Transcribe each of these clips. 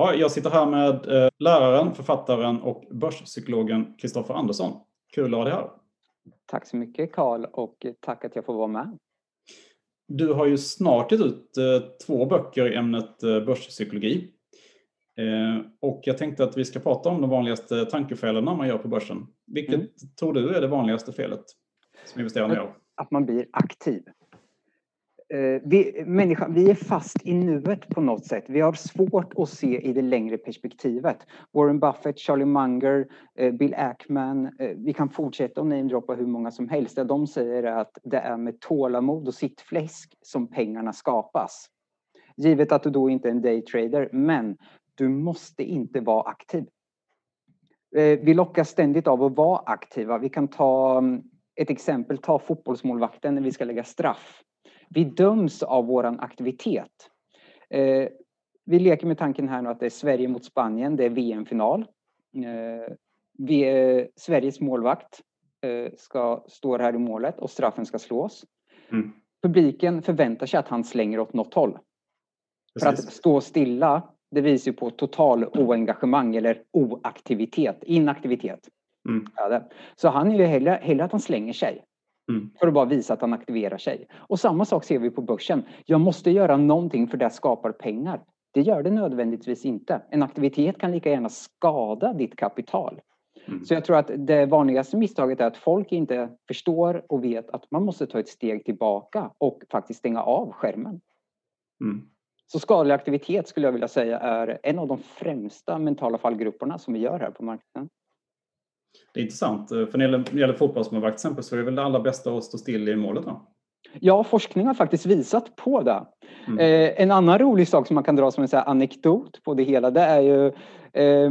Ja, jag sitter här med eh, läraren, författaren och börspsykologen Kristoffer Andersson. Kul att ha dig här. Tack så mycket Karl och tack att jag får vara med. Du har ju snart gett ut eh, två böcker i ämnet eh, börspsykologi. Och jag tänkte att vi ska prata om de vanligaste tankefelen man gör på börsen. Vilket mm. tror du är det vanligaste felet som investerare gör? Att man blir aktiv. Eh, vi, människa, vi är fast i nuet på något sätt. Vi har svårt att se i det längre perspektivet. Warren Buffett, Charlie Munger, eh, Bill Ackman. Eh, vi kan fortsätta att namedroppa hur många som helst. de säger att det är med tålamod och sittfläsk som pengarna skapas. Givet att du då inte är en daytrader, men du måste inte vara aktiv. Vi lockas ständigt av att vara aktiva. Vi kan ta mm, ett exempel, ta fotbollsmålvakten när vi ska lägga straff vi döms av våran aktivitet. Eh, vi leker med tanken här nu att det är Sverige mot Spanien, det är VM-final. Eh, vi, eh, Sveriges målvakt eh, ska stå här i målet och straffen ska slås. Mm. Publiken förväntar sig att han slänger åt något håll. Precis. För att stå stilla, det visar ju på total oengagemang eller oaktivitet, inaktivitet. Mm. Så han är ju hellre, hellre att han slänger sig. Mm. För att bara visa att han aktiverar sig. Och samma sak ser vi på börsen. Jag måste göra någonting för det skapar pengar. Det gör det nödvändigtvis inte. En aktivitet kan lika gärna skada ditt kapital. Mm. Så jag tror att det vanligaste misstaget är att folk inte förstår och vet att man måste ta ett steg tillbaka och faktiskt stänga av skärmen. Mm. Så skadlig aktivitet skulle jag vilja säga är en av de främsta mentala fallgrupperna som vi gör här på marknaden. Det är intressant, eh, för när det gäller, fotbollsmålvakt till exempel så är det väl det allra bästa att stå still i målet va? Ja, forskning har faktiskt visat på det. Mm. Eh, en annan rolig sak som man kan dra som en så anekdot på det hela, det är ju eh,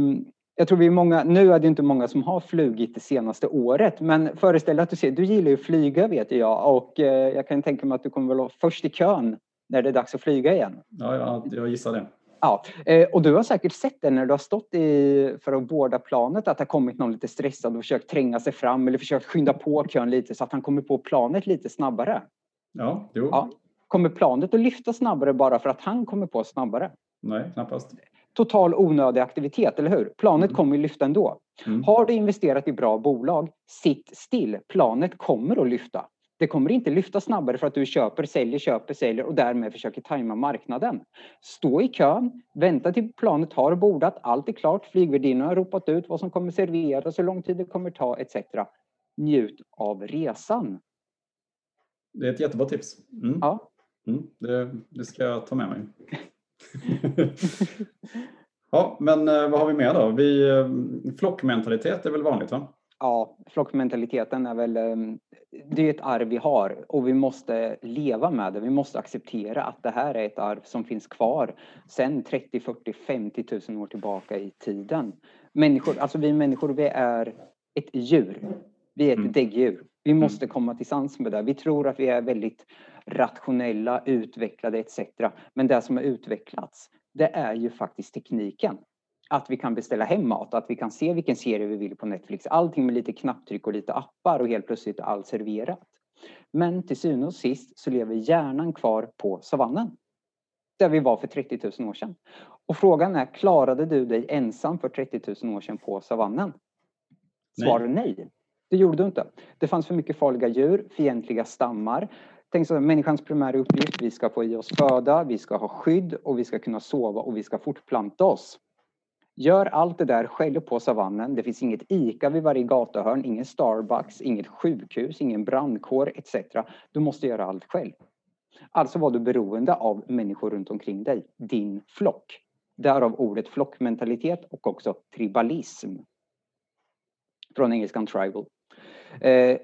jag tror vi är många, nu är det inte många som har flugit det senaste året, men föreställ dig att du ser, du gillar ju att flyga vet jag och eh, jag kan tänka mig att du kommer väl vara först i kön när det är dags att flyga igen. Ja, ja jag gissar det. Ja, eh, och du har säkert sett det när du har stått i, för att båda planet att det har kommit någon lite stressad och försökt tränga sig fram eller försökt skynda på kön lite så att han kommer på planet lite snabbare. Ja, jo. Ja. Kommer planet att lyfta snabbare bara för att han kommer på snabbare? Nej, knappast. Total onödig aktivitet, eller hur? Planet mm. kommer att lyfta ändå. Mm. Har du investerat i bra bolag, sitt still. Planet kommer att lyfta. Det kommer inte lyfta snabbare för att du köper, säljer, köper, säljer och därmed försöker tajma marknaden. Stå i kön, vänta till planet har bordat, allt är klart, flygvärdinnan har ropat ut vad som kommer serveras, hur lång tid det kommer ta etc. Njut av resan. Det är ett jättebra tips. Mm. Ja. Mm, det, det, ska jag ta med mig. ja, men eh, vad har vi mer då? Vi, eh, flockmentalitet är väl vanligt va? Ja, flockmentaliteten är väl ehm, det är ett arv vi har och vi måste leva med det. Vi måste acceptera att det här är ett arv som finns kvar sedan 30, 40, 50 tusen år tillbaka i tiden. Människor, alltså vi människor, vi är ett djur. Vi är ett mm. däggdjur. Vi mm. måste komma till sans med det. Vi tror att vi är väldigt rationella, utvecklade etc. Men det som har utvecklats, det är ju faktiskt tekniken att vi kan beställa hem mat, att vi kan se vilken serie vi vill på Netflix. Allting med lite knapptryck och lite appar och helt plötsligt är allt serverat. Men till syvende och sist så lever hjärnan kvar på savannen. Där vi var för 30 000 år sedan. Och frågan är, klarade du dig ensam för 30 000 år sedan på savannen? Svar nej. nej. Det gjorde du inte. Det fanns för mycket farliga djur, fientliga stammar. Tänk så människans primära uppgift, vi ska få i oss föda, vi ska ha skydd och vi ska kunna sova och vi ska fortplanta oss. Gör allt det där själv på savannen. Det finns inget ICA vid varje gatuhörn, ingen Starbucks, inget sjukhus, ingen brandkår etc. Du måste göra allt själv. Alltså var du beroende av människor runt omkring dig, din flock. Därav ordet flockmentalitet och också tribalism. Från engelskan tribal. Eh,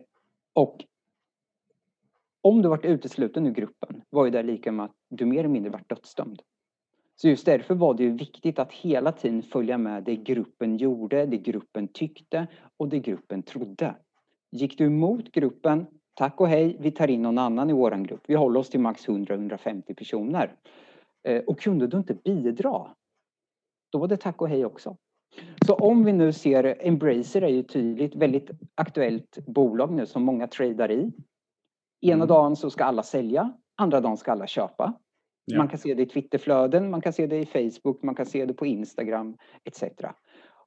och om du varit utesluten ur gruppen var ju det lika med att du mer eller mindre varit dödsdömd. Så just därför var det ju viktigt att hela tiden följa med det gruppen gjorde, det gruppen tyckte och det gruppen trodde. Gick du emot gruppen, tack och hej, vi tar in någon annan i våran grupp. Vi håller oss till max 100-150 personer. Eh, och kunde du inte bidra, då var det tack och hej också. Så om vi nu ser, Embracer är ju tydligt väldigt aktuellt bolag nu som många tradar i. Ena mm. dagen så ska alla sälja, andra dagen ska alla köpa. Ja. Man kan se det i Twitterflöden, man kan se det i Facebook, man kan se det på Instagram etc.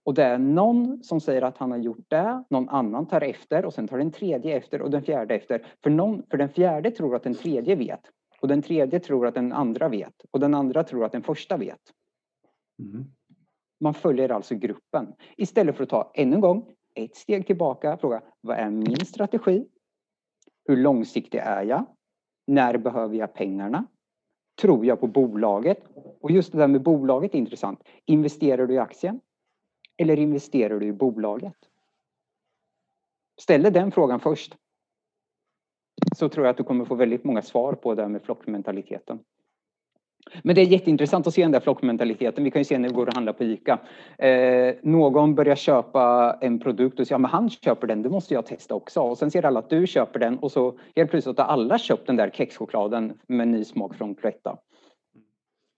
Och det är någon som säger att han har gjort det, någon annan tar efter och sen tar den tredje efter och den fjärde efter. För, någon, för den fjärde tror att den tredje vet och den tredje tror att den andra vet och den andra tror att den första vet. Mm. Man följer alltså gruppen istället för att ta ännu en gång ett steg tillbaka, fråga vad är min strategi? Hur långsiktig är jag? När behöver jag pengarna? Tror jag på bolaget? Och just det där med bolaget är intressant. Investerar du i aktien? Eller investerar du i bolaget? Ställ den frågan först. Så tror jag att du kommer få väldigt många svar på det här med flockmentaliteten. Men det är jätteintressant att se den där flockmentaliteten. Vi kan ju se när vi går och handlar på ICA. Eh, någon börjar köpa en produkt och säger ja, men han köper den, det måste jag testa också. Och sen ser alla att du köper den och så helt plötsligt har alla köpt den där kexchokladen med ny smak från Cloetta.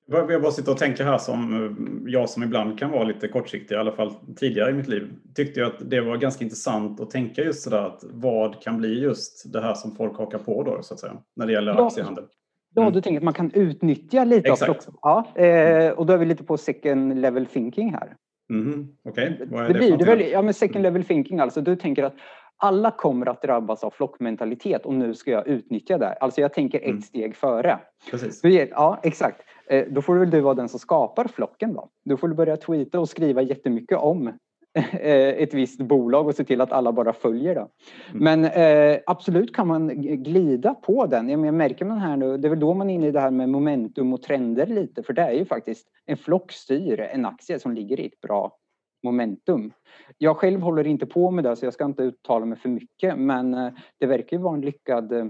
Jag bara sitter och tänker här som eh, jag som ibland kan vara lite kortsiktig, i alla fall tidigare i mitt liv, tyckte jag att det var ganska intressant att tänka just sådär att vad kan bli just det här som folk hakar på då så att säga, när det gäller aktiehandel. Ja, mm. du tänker att man kan utnyttja lite Exakt. av Ja, eh, och då är vi lite på second level thinking här. Mm. Okej, okay. vad är det, det blir det väl, Ja, men second level thinking alltså. Du tänker att alla kommer att drabbas av flockmentalitet och nu ska jag utnyttja det. Alltså jag tänker ett mm. steg före. Precis. Ja, exakt. Eh, då får väl du vara den som skapar flocken då. Då får du börja tweeta och skriva jättemycket om ett visst bolag och se till att alla bara följer det. Mm. Men eh, absolut kan man glida på den. Jag märker man här nu, det är väl då man är inne i det här med momentum och trender lite, för det är ju faktiskt en flock styr en aktie som ligger i ett bra momentum. Jag själv håller inte på med det så jag ska inte uttala mig för mycket men eh, det verkar ju vara en lyckad eh,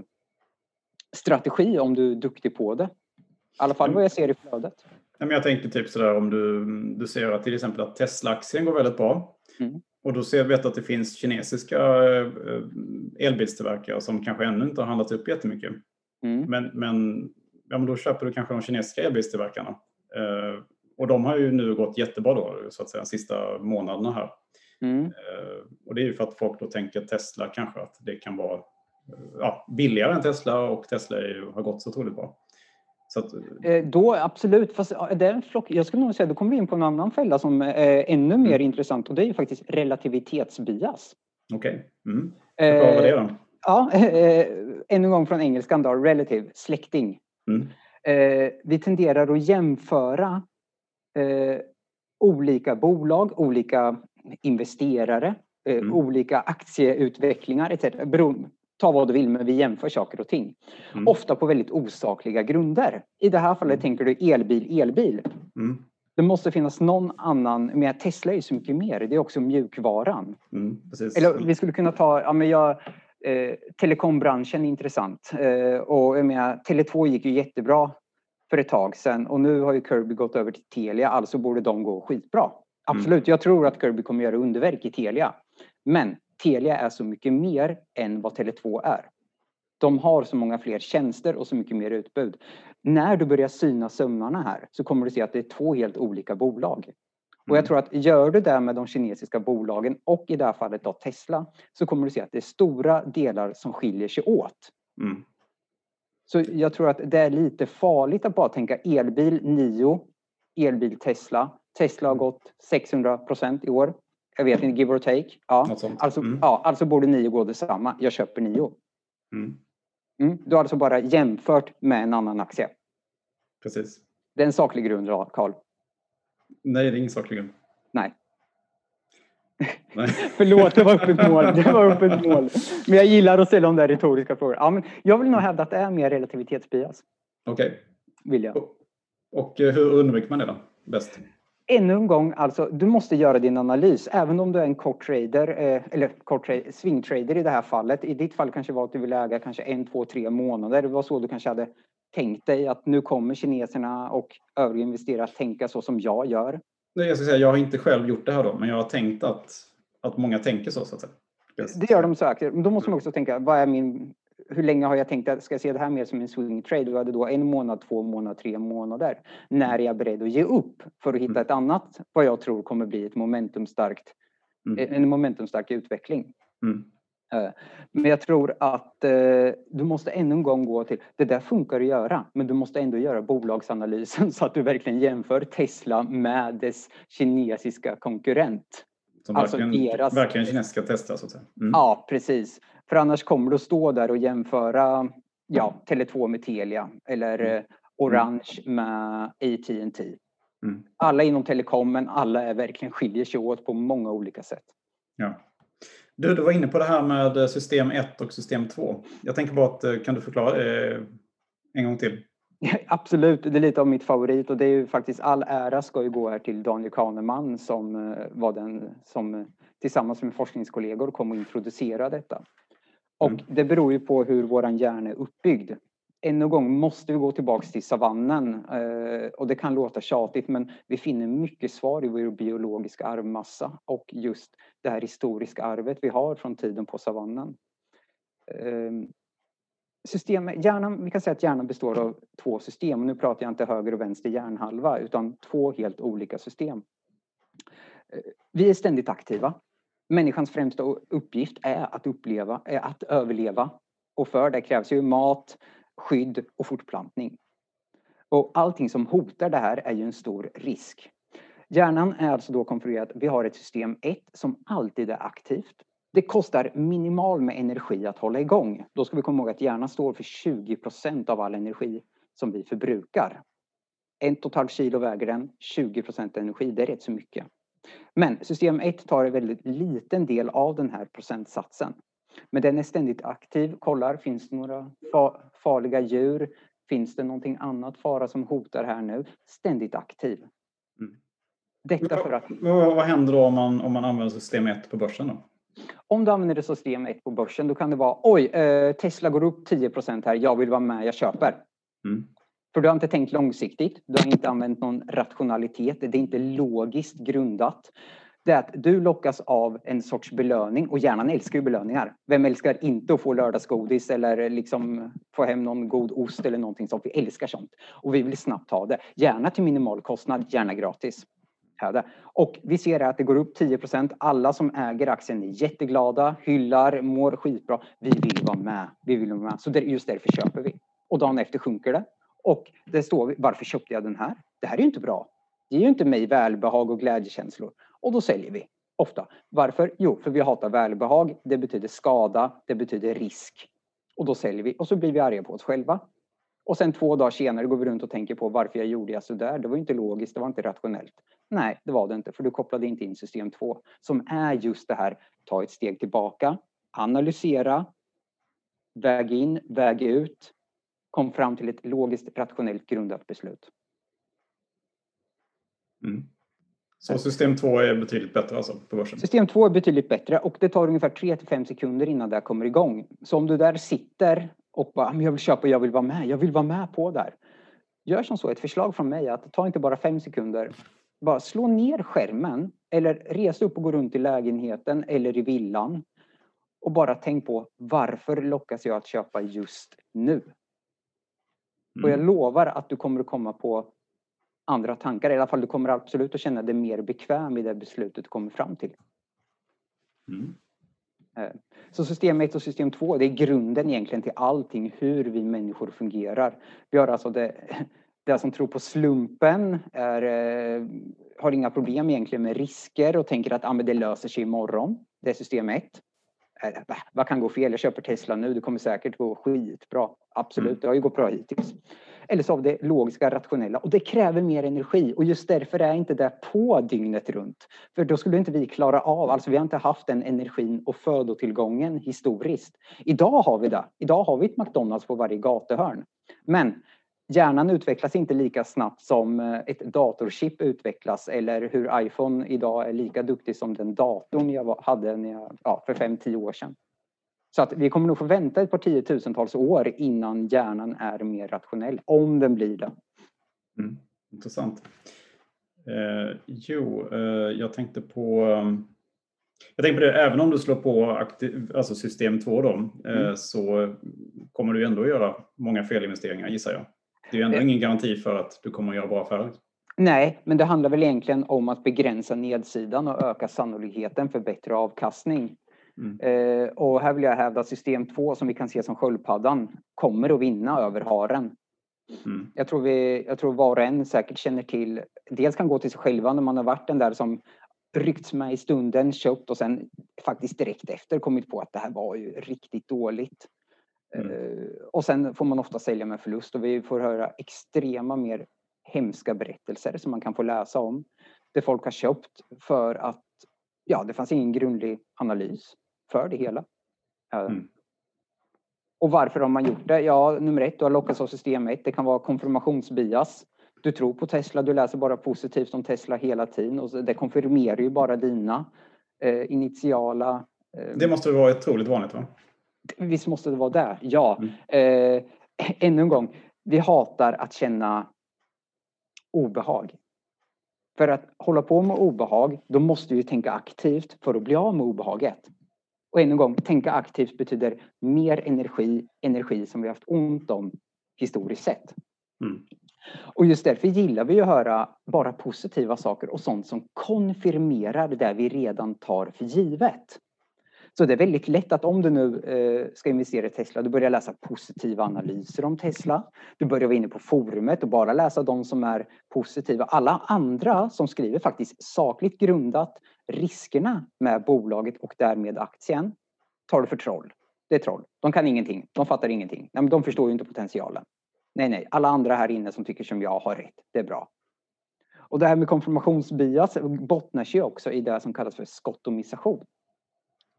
strategi om du är duktig på det. I alla fall vad jag ser i flödet. Jag tänkte typ sådär om du, du ser att till exempel att Tesla-aktien går väldigt bra. Mm. Och då ser vi att det finns kinesiska eh, elbilstillverkare som kanske ännu inte har handlat upp jättemycket. Mm. Men, men, ja, men då köper du kanske de kinesiska elbilstillverkarna. Eh, och de har ju nu gått jättebra då, så att säga, de sista månaderna här. Mm. Eh, och det är ju för att folk då tänker Tesla kanske att det kan vara ja, billigare än Tesla och Tesla ju, har gått så otroligt bra. Att... Eh, då absolut, fast det är en flock, jag skulle nog säga då kommer vi in på en annan fälla som är ännu mer mm. intressant och det är ju faktiskt relativitetsbias. Okej, okay. mm. Förklara eh, det då. Ja, eh, ännu en gång från engelskan då, relative, släkting. Mm. Eh, vi tenderar att jämföra eh, olika bolag, olika investerare, eh, mm. olika aktieutvecklingar etc ta vad du vill, men vi jämför saker och ting. Mm. Ofta på väldigt osakliga grunder. I det här fallet mm. tänker du elbil, elbil. Mm. Det måste finnas någon annan, men Tesla är så mycket mer, det är också mjukvaran. Mm, Eller vi skulle kunna ta, ja men jag, eh, telekombranschen är intressant. Eh, och jag menar, Tele2 gick ju jättebra för ett tag sedan och nu har ju Kirby gått över till Telia, alltså borde de gå skitbra. Absolut, mm. jag tror att Kirby kommer göra underverk i Telia. Men Telia är så mycket mer än vad Tele2 är. De har så många fler tjänster och så mycket mer utbud. När du börjar syna sömmarna här så kommer du se att det är två helt olika bolag. Och jag mm. tror att gör du det med de kinesiska bolagen och i det här fallet då Tesla så kommer du se att det är stora delar som skiljer sig åt. Mm. Så jag tror att det är lite farligt att bara tänka elbil Nio, elbil Tesla. Tesla har gått 600 procent i år jag vet inte, give or take. Ja. Alltså, mm. ja, alltså borde nio gå detsamma. Jag köper nio. Mm. Mm. Du har alltså bara jämfört med en annan aktie. Precis. Det är en saklig grund, Karl. Nej, det är ingen saklig grund. Nej. Nej. Förlåt, det var öppet mål. Det var öppet mål. Men jag gillar att ställa de där retoriska frågorna. Ja, men jag vill nog hävda att det är mer relativitetsbias. Okej. Okay. Vill jag. Och, och eh, hur undviker man det då? Bäst? Ännu en gång, alltså, du måste göra din analys. Även om du är en kort trader, eh, eller kort trade, swing-trader i det här fallet. I ditt fall kanske var att du vill äga kanske en, två, tre månader. Det var så du kanske hade tänkt dig att nu kommer kineserna och övriga investerare att tänka så som jag gör. Nej, jag, ska säga, jag har inte själv gjort det här då, men jag har tänkt att, att många tänker så. så att säga. Det gör de säkert. Men då måste man också tänka, vad är min hur länge har jag tänkt att ska jag se det här mer som en swing trade? Du hade då en månad, två månader, tre månader. När är jag beredd att ge upp för att hitta mm. ett annat, vad jag tror kommer bli ett momentumstarkt, mm. en momentumstark utveckling? Mm. Eh, men jag tror att eh, du måste ännu en gång gå till, det där funkar att göra, men du måste ändå göra bolagsanalysen så att du verkligen jämför Tesla med dess kinesiska konkurrent. Som alltså verkligen, deras... verkligen kinesiska tester så att säga. Mm. Ja, precis. För annars kommer du att stå där och jämföra ja, Tele2 med Telia eller mm. Eh, Orange med AT&T. Mm. Alla inom telekomen, alla är verkligen skiljer sig åt på många olika sätt. Ja. Du, du var inne på det här med system 1 och system 2. Jag tänker bara att, eh, kan du förklara det en gång till? Absolut, det är lite av mitt favorit och det är ju faktiskt all ära ska ju gå här till Daniel Kahneman som eh, var den som tillsammans med forskningskollegor kom och introducerade detta. Och mm. det beror ju på hur våran hjärna är uppbyggd. Ännu en gång måste vi gå tillbaks till savannen eh, och det kan låta tjatigt men vi finner mycket svar i vår biologiska arvmassa och just det här historiska arvet vi har från tiden på savannen. System, hjärnan, vi kan säga att hjärnan består av två system. Nu pratar jag inte höger och vänster hjärnhalva utan två helt olika system. Eh, vi är ständigt aktiva. Människans främsta uppgift är att uppleva, är att överleva. Och för det krävs ju mat, skydd och fortplantning. Och allting som hotar det här är ju en stor risk. Hjärnan är alltså då konfigurerad, vi har ett system 1 som alltid är aktivt. Det kostar minimal med energi att hålla igång. Då ska vi komma ihåg att hjärnan står för 20% av all energi som vi förbrukar. En och ett halvt kilo väger den, 20% energi, det är rätt så mycket. Men system 1 tar en väldigt liten del av den här procentsatsen. Men den är ständigt aktiv, kollar, finns det några farliga djur? Finns det någonting annat fara som hotar här nu? Ständigt aktiv. Mm. Detta för att... Vad, vad händer då om man, om man använder system 1 på börsen? Då? Om du använder system 1 på börsen, då kan det vara oj, eh, Tesla går upp 10% här, jag vill vara med, jag köper. Mm. För du har inte tänkt långsiktigt, du har inte använt någon rationalitet, det är inte logiskt grundat. Det är att du lockas av en sorts belöning och hjärnan älskar ju belöningar. Vem älskar inte att få lördagsgodis eller liksom få hem någon god ost eller någonting sånt. Vi älskar sånt och vi vill snabbt ha det. Gärna till minimal kostnad, gärna gratis. Och vi ser att det går upp 10% Alla som äger aktien är jätteglada, hyllar, mår skitbra. Vi vill vara med. Vi vill vara med. Så just därför köper vi. Och dagen efter sjunker det. Och det står varför köpte jag den här? Det här är ju inte bra. Det ger ju inte mig välbehag och glädjekänslor. Och då säljer vi. Ofta. Varför? Jo, för vi hatar välbehag. Det betyder skada. Det betyder risk. Och då säljer vi och så blir vi arga på oss själva. Och sen två dagar senare går vi runt och tänker på varför jag gjorde jag sådär. Det var inte logiskt, det var inte rationellt. Nej, det var det inte, för du kopplade inte in system 2 som är just det här, ta ett steg tillbaka, analysera, väg in, väg ut, kom fram till ett logiskt, rationellt grundat beslut. Mm. Så system 2 är betydligt bättre alltså på börsen? System 2 är betydligt bättre och det tar ungefär 3 till 5 sekunder innan det kommer igång. Så om du där sitter och bara, jag vill köpa, jag vill vara med, jag vill vara med på där. Gör som så, ett förslag från mig att ta inte bara 5 sekunder, bara slå ner skärmen eller res upp och gå runt i lägenheten eller i villan och bara tänk på varför lockas jag att köpa just nu? Mm. Och jag mm. lovar att du kommer att komma på andra tankar. I alla fall du kommer absolut att känna dig mer bekväm i det beslutet du kommer fram till. Mm. Eh, så system 1 och system 2, det är grunden egentligen till allting, hur vi människor fungerar. Vi har alltså det, det som tror på slumpen, är, eh, har inga problem egentligen med risker och tänker att ah, men det löser sig imorgon. Det är system 1. Eh, vad kan gå fel? Jag köper Tesla nu, det kommer säkert gå skitbra. Absolut, mm. det har ju gått bra hittills. Eller så av det logiska, rationella. Och det kräver mer energi och just därför är inte det på dygnet runt. För då skulle inte vi klara av, alltså vi har inte haft den energin och födotillgången historiskt. Idag har vi det. Idag har vi ett McDonalds på varje gatuhörn. Men hjärnan utvecklas inte lika snabbt som eh, ett datorchip utvecklas eller hur iPhone idag är lika duktig som den datorn jag hade när jag, ja, för fem tio år sedan. Så att vi kommer nog få vänta ett par tiotusentals år innan hjärnan är mer rationell, om den blir det. Mm, intressant. Eh, jo, eh, jag tänkte på um, jag tänkte på det, även om du slår på aktiv, alltså system 2 då, eh, mm. så kommer du ändå göra många felinvesteringar gissar jag. Det är ju ändå eh. ingen garanti för att du kommer att göra bra affärer. Nej, men det handlar väl egentligen om att begränsa nedsidan och öka sannolikheten för bättre avkastning. Mm. Eh, och här vill jag hävda att system 2 som vi kan se som sköldpaddan kommer att vinna över haren. Mm. Jag, tror vi, jag tror var och en säkert känner till, dels kan gå till sig själva när man har varit den där som ryckts med i stunden, köpt och sen faktiskt direkt efter kommit på att det här var ju riktigt dåligt. Mm. Uh, och sen får man ofta sälja med förlust och vi får höra extrema mer hemska berättelser som man kan få läsa om. Det folk har köpt för att ja, det fanns ingen grundlig analys för det hela. Uh, mm. Och varför har man gjort det? Ja, nummer ett, du har lockats av system 1. Det kan vara konfirmationsbias. Du tror på Tesla, du läser bara positivt om Tesla hela tiden och det konfirmerar ju bara dina eh, initiala... Eh, det måste vara otroligt vanligt va? Visst måste det vara det, ja. Mm. Eh, ännu en gång, vi hatar att känna obehag. För att hålla på med obehag, då måste vi tänka aktivt för att bli av med obehaget. Och än en gång, tänka aktivt betyder mer energi, energi som vi haft ont om historiskt sett. Mm. Och just därför gillar vi att höra bara positiva saker och sånt som konfirmerar det vi redan tar för givet. Så det är väldigt lätt att om du nu eh, ska investera i Tesla, du börjar läsa positiva analyser om Tesla. Du börjar vara inne på forumet och bara läsa de som är positiva. Alla andra som skriver faktiskt sakligt grundat riskerna med bolaget och därmed aktien tar du för troll. Det är troll. De kan ingenting. De fattar ingenting. Nej, men de förstår ju inte potentialen. Nej, nej, alla andra här inne som tycker som jag har rätt. Det är bra. Och det här med konfirmationsbias bottnar sig också i det som kallas för skottomisation.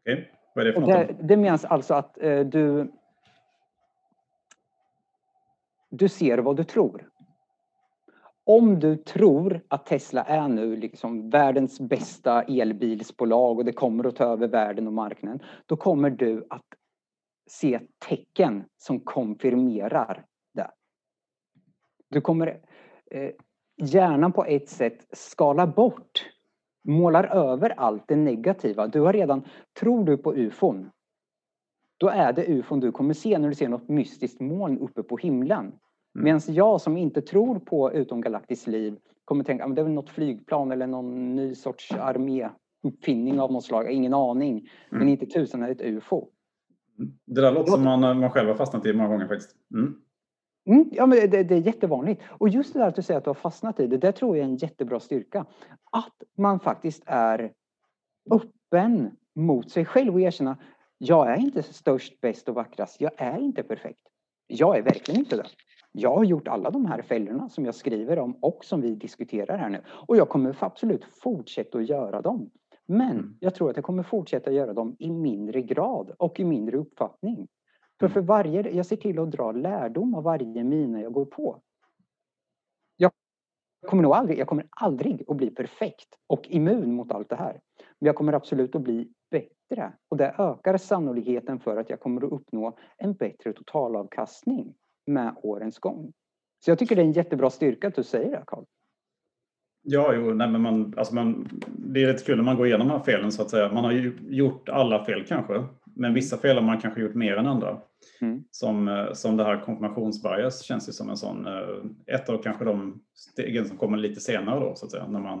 Okay. Vad är det för det, det menas alltså att eh, du du ser vad du tror. Om du tror att Tesla är nu liksom världens bästa elbilsbolag och det kommer att ta över världen och marknaden, då kommer du att se tecken som konfirmerar du kommer eh, hjärnan på ett sätt skala bort, målar över allt det negativa. Du har redan, tror du på ufon, då är det ufon du kommer se när du ser något mystiskt moln uppe på himlen. Mm. Medan jag som inte tror på utomgalaktiskt liv kommer tänka att det är väl något flygplan eller någon ny sorts arméuppfinning av något slag, ingen aning. Mm. Men inte tusan är ett ufo. Det där låter som man, man själv har fastnat i många gånger faktiskt. Mm. Mm, ja, men det, det, är jättevanligt. Och just det där att du säger att du har fastnat i det, det tror jag är en jättebra styrka. Att man faktiskt är öppen mot sig själv och erkänna, jag är inte störst, bäst och vackrast. Jag är inte perfekt. Jag är verkligen inte det. Jag har gjort alla de här fällorna som jag skriver om och som vi diskuterar här nu. Och jag kommer absolut fortsätta att göra dem. Men mm. jag tror att jag kommer fortsätta göra dem i mindre grad och i mindre uppfattning. För, för varje, jag ser till att dra lärdom av varje mina jag går på. Jag kommer nog aldrig, jag kommer aldrig att bli perfekt och immun mot allt det här. Men jag kommer absolut att bli bättre och det ökar sannolikheten för att jag kommer att uppnå en bättre totalavkastning med årens gång. Så jag tycker det är en jättebra styrka att du säger det, Carl. Ja, jo, nej, men man, alltså man, det är lite kul när man går igenom de här felen så att säga. Man har ju gjort alla fel kanske, men vissa fel har man kanske gjort mer än andra. Mm. Som, eh, som det här konfirmationsbias känns ju som en sån, eh, ett av kanske de stegen som kommer lite senare då så att säga. När man,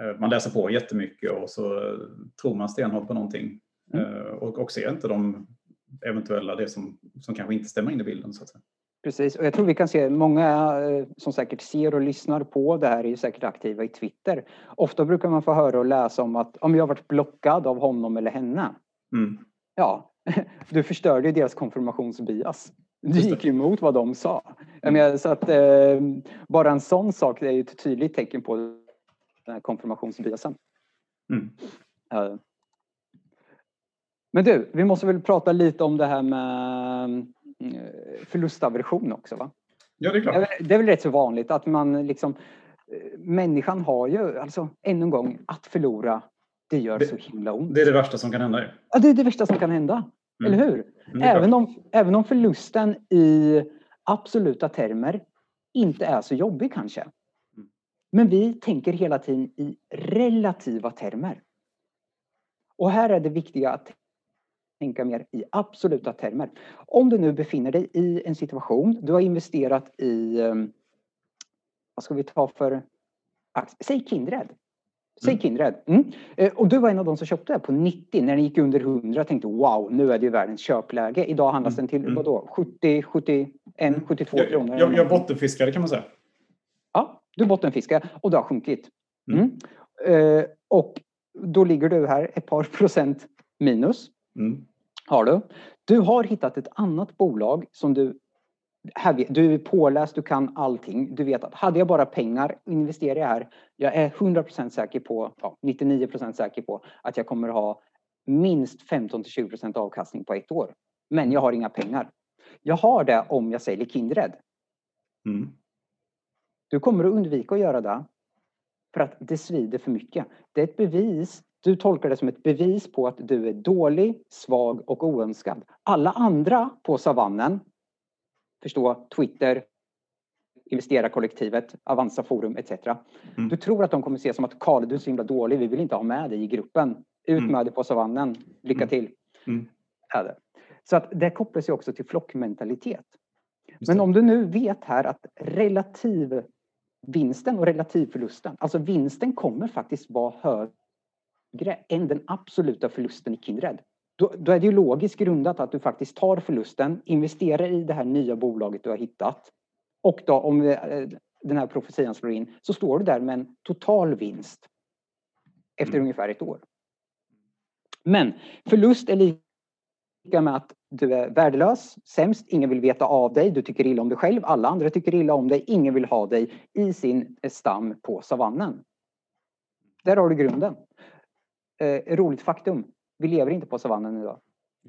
eh, man läser på jättemycket och så tror man stenhårt på någonting mm. och, och ser inte de eventuella, det som, som kanske inte stämmer in i bilden så att säga. Precis, och jag tror vi kan se många som säkert ser och lyssnar på det här är ju säkert aktiva i Twitter. Ofta brukar man få höra och läsa om att om jag varit blockad av honom eller henne. Mm. Ja, du förstörde deras konfirmationsbias. Du gick emot vad de sa. Jag menar, så att, eh, bara en sån sak är ju ett tydligt tecken på den här konfirmationsbiasen. Mm. Uh. Men du, vi måste väl prata lite om det här med eh, förlustaversion också va? Ja, det är klart. Det är väl rätt så vanligt att man liksom eh, Människan har ju, alltså ännu en gång, att förlora det gör det, så himla ont. Det är det värsta som kan hända. Ja, det är det värsta som kan hända. Mm. Eller hur? Mm, även, om, även om förlusten i absoluta termer inte är så jobbig kanske. Mm. Men vi tänker hela tiden i relativa termer. Och här är det viktiga att tänka mer i absoluta termer. Om du nu befinner dig i en situation, du har investerat i, ehm, vad ska vi ta för? Säg Kindred. Säg. Kindred. Mm. Eh, Och du var en av de som köpte det på 90 när den gick under 100 tänkte wow, nu är det ju världens köpläge. Idag handlas den till Mm. vadå? 70, 71, 72 Jag, kronor. jag, jag bottenfiskade kan man säga. Ja, du bottenfiskar och det har sjunkit. Mm. Eh, och då ligger du här ett par procent minus. Mm. Har du. Du har hittat ett annat bolag som du här, du är påläst, du kan allting. Du vet att hade jag bara pengar, investerar jag här. Jag är 100% säker på, ja, 99% säker på att jag kommer ha minst 15 till 20% avkastning på ett år. Men jag har inga pengar. Jag har det om jag säljer Kindred. Mm. Du kommer att undvika att göra det för att det svider för mycket. Det är ett bevis, du tolkar det som ett bevis på att du är dålig, svag och oönskad. Alla andra på savannen, förstå Twitter, investerarkollektivet, Avanza Forum etc. Mm. Du tror att de kommer se som att Karl, du är så himla dålig, vi vill inte ha med dig i gruppen. Ut Mm. med dig på savannen, lycka Mm. till. Mm. Det. Så att det kopplas ju också till flockmentalitet. Men om du nu vet här att relativ vinsten och relativförlusten, alltså vinsten kommer faktiskt vara högre än den absoluta förlusten i Kindred. Då, då är det ju logiskt grundat att du faktiskt tar förlusten, investerar i det här nya bolaget du har hittat och då om eh, den här profetian slår in så står du där med en total vinst efter Mm. ungefär ett år. Men förlust är lika med att du är värdelös, sämst, ingen vill veta av dig, du tycker illa om dig själv, alla andra tycker illa om dig, ingen vill ha dig i sin stam på savannen. Där har du grunden. Eh, roligt faktum, vi lever inte på savannen idag.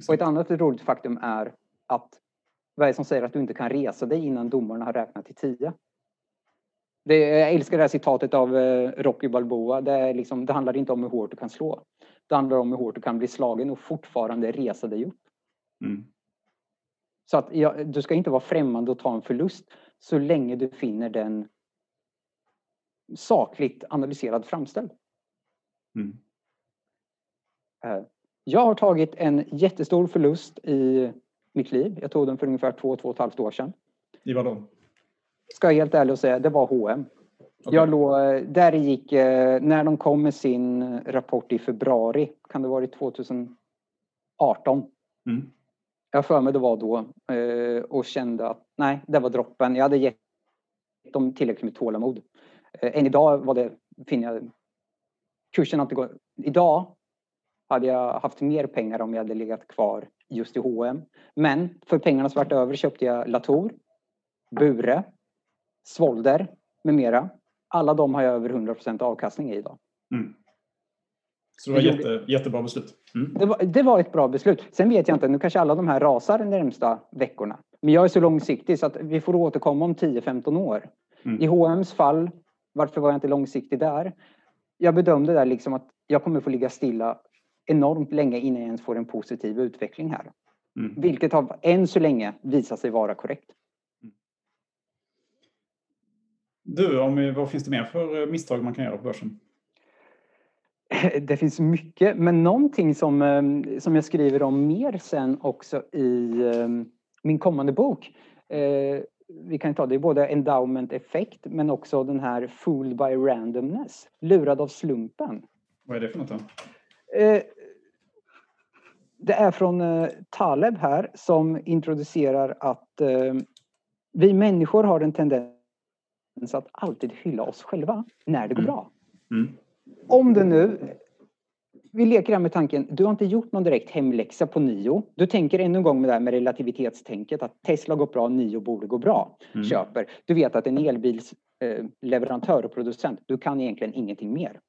Och ett annat roligt faktum är att vad är det som säger att du inte kan resa dig innan domarna har räknat till tio? Det, jag älskar det här citatet av eh, Rocky Balboa. Det, liksom, det handlar inte om hur hårt du kan slå. Det handlar om hur hårt du kan bli slagen och fortfarande resa dig upp. Mm. Så att ja, du ska inte vara främmande och ta en förlust så länge du finner den sakligt analyserad framställd. Mm. Jag har tagit en jättestor förlust i mitt liv. Jag tog den för ungefär två, två och ett halvt år sedan. I vad då? Ska jag helt ärlig och säga, det var H&M. Okej. Jag låg, där gick, eh, när de kom med sin rapport i februari, kan det ha varit 2018. Mm. Jag för mig det var då eh, och kände att nej, det var droppen. Jag hade gett dem tillräckligt med tålamod. Eh, Än idag var det, finner jag, kursen har inte gått. Idag hade jag haft mer pengar om jag hade legat kvar just i H&M. Men för pengarna svart över köpte jag Latour, Bure, Svolder med mera. Alla de har jag över 100% avkastning i idag. Mm. Så det var Vi jätte, jättebra beslut. Mm. Det var, det var ett bra beslut. Sen vet jag inte, nu kanske alla de här rasar de närmsta veckorna. Men jag är så långsiktig så att vi får återkomma om 10-15 år. Mm. I H&M's fall, varför var jag inte långsiktig där? Jag bedömde där liksom att jag kommer få ligga stilla enormt länge innan jag ens får en positiv utveckling här. Mm. Vilket har än så länge visat sig vara korrekt. Du, om, vad finns det mer för eh, misstag man kan göra på börsen? Det finns mycket, men någonting som, eh, som jag skriver om mer sen också i eh, min kommande bok. Eh, Vi kan ta det är både endowment effekt men också den här fooled by randomness, lurad av slumpen. Vad är det för något? Då? Det är från eh, Taleb här som introducerar att eh, vi människor har en tendens att alltid hylla oss själva när det går Mm. bra. Mm. Om du nu, vi leker här med tanken, du har inte gjort någon direkt hemläxa på Nio. Du tänker ännu en gång med det här med relativitetstänket att Tesla går bra, Nio borde gå bra. Mm. Köper. Du vet att en elbilsleverantör eh, och producent, du kan egentligen ingenting mer.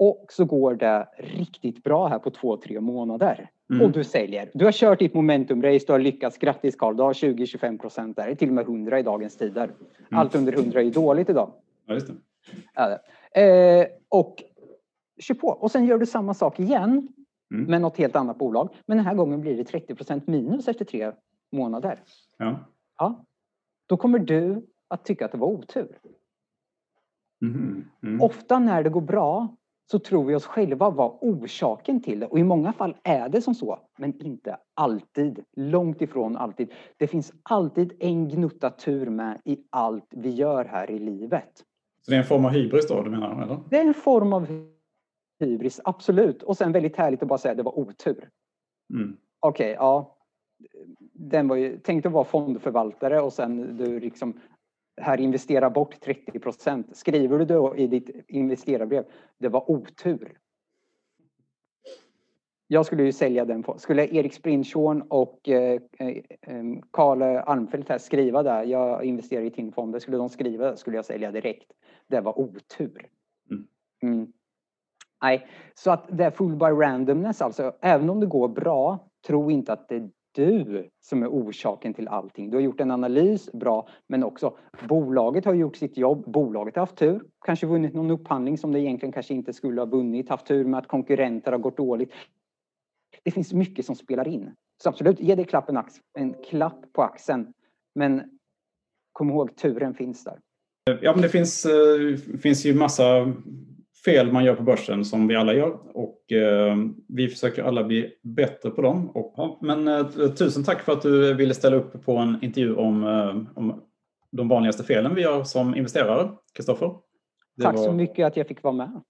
Mm. Och så går det riktigt bra här på två, tre månader. Mm. Och du säljer. Du har kört ditt momentumrace, du har lyckats. Grattis Carl, du har 20-25 procent där. Det är till och med 100 i dagens tider. Allt under 100 är ju dåligt idag. Ja, just det. Eh, och kör på. Och sen gör du samma sak igen Mm. med något helt annat bolag. Men den här gången blir det 30% minus efter tre månader. Ja. Ja. Då kommer du att tycka att det var otur. Mhm. Mm. Ofta när det går bra så tror vi oss själva vara orsaken till det. Och i många fall är det som så, men inte alltid. Långt ifrån alltid. Det finns alltid en gnutta tur med i allt vi gör här i livet. Så det är en form av hybris då, du menar? Eller? Det är en form av hybris, absolut. Och sen väldigt härligt att bara säga att det var otur. Mm. Okej, okay, ja. Den var ju, tänk att vara fondförvaltare och sen du liksom här investera bort 30 procent. Skriver du då i ditt investerarbrev, det var otur. Jag skulle ju sälja den. Skulle Erik Sprinchorn och eh, eh, Karl Armfelt här skriva där, jag investerar i TIN-fonder, skulle de skriva skulle jag sälja direkt. Det var otur. Mm. Mm. Nej, så att det är full by randomness alltså. Även om det går bra, tro inte att det är du som är orsaken till allting. Du har gjort en analys, bra, men också bolaget har gjort sitt jobb. Bolaget har haft tur, kanske vunnit någon upphandling som det egentligen kanske inte skulle ha vunnit, haft tur med att konkurrenter har gått dåligt. Det finns mycket som spelar in. Så absolut, ge dig klapp en, en klapp på axeln. Men kom ihåg, turen finns där. Ja, men det finns, eh, finns ju massa fel man gör på börsen som vi alla gör och eh, vi försöker alla bli bättre på dem. Och, ja, men eh, tusen tack för att du ville ställa upp på en intervju om, eh, om de vanligaste felen vi gör som investerare, Kristoffer. Tack var... så mycket att jag fick vara med.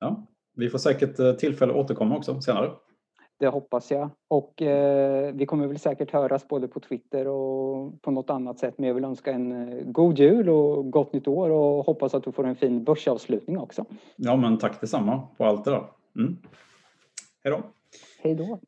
Ja, vi får säkert tillfälle att återkomma också senare. Det hoppas jag. Och eh, vi kommer väl säkert höras både på Twitter och på något annat sätt. Men jag vill önska en eh, god jul och gott nytt år och hoppas att du får en fin börsavslutning också. Ja, men tack detsamma på allt det där. Mm. Hej då. Hej då.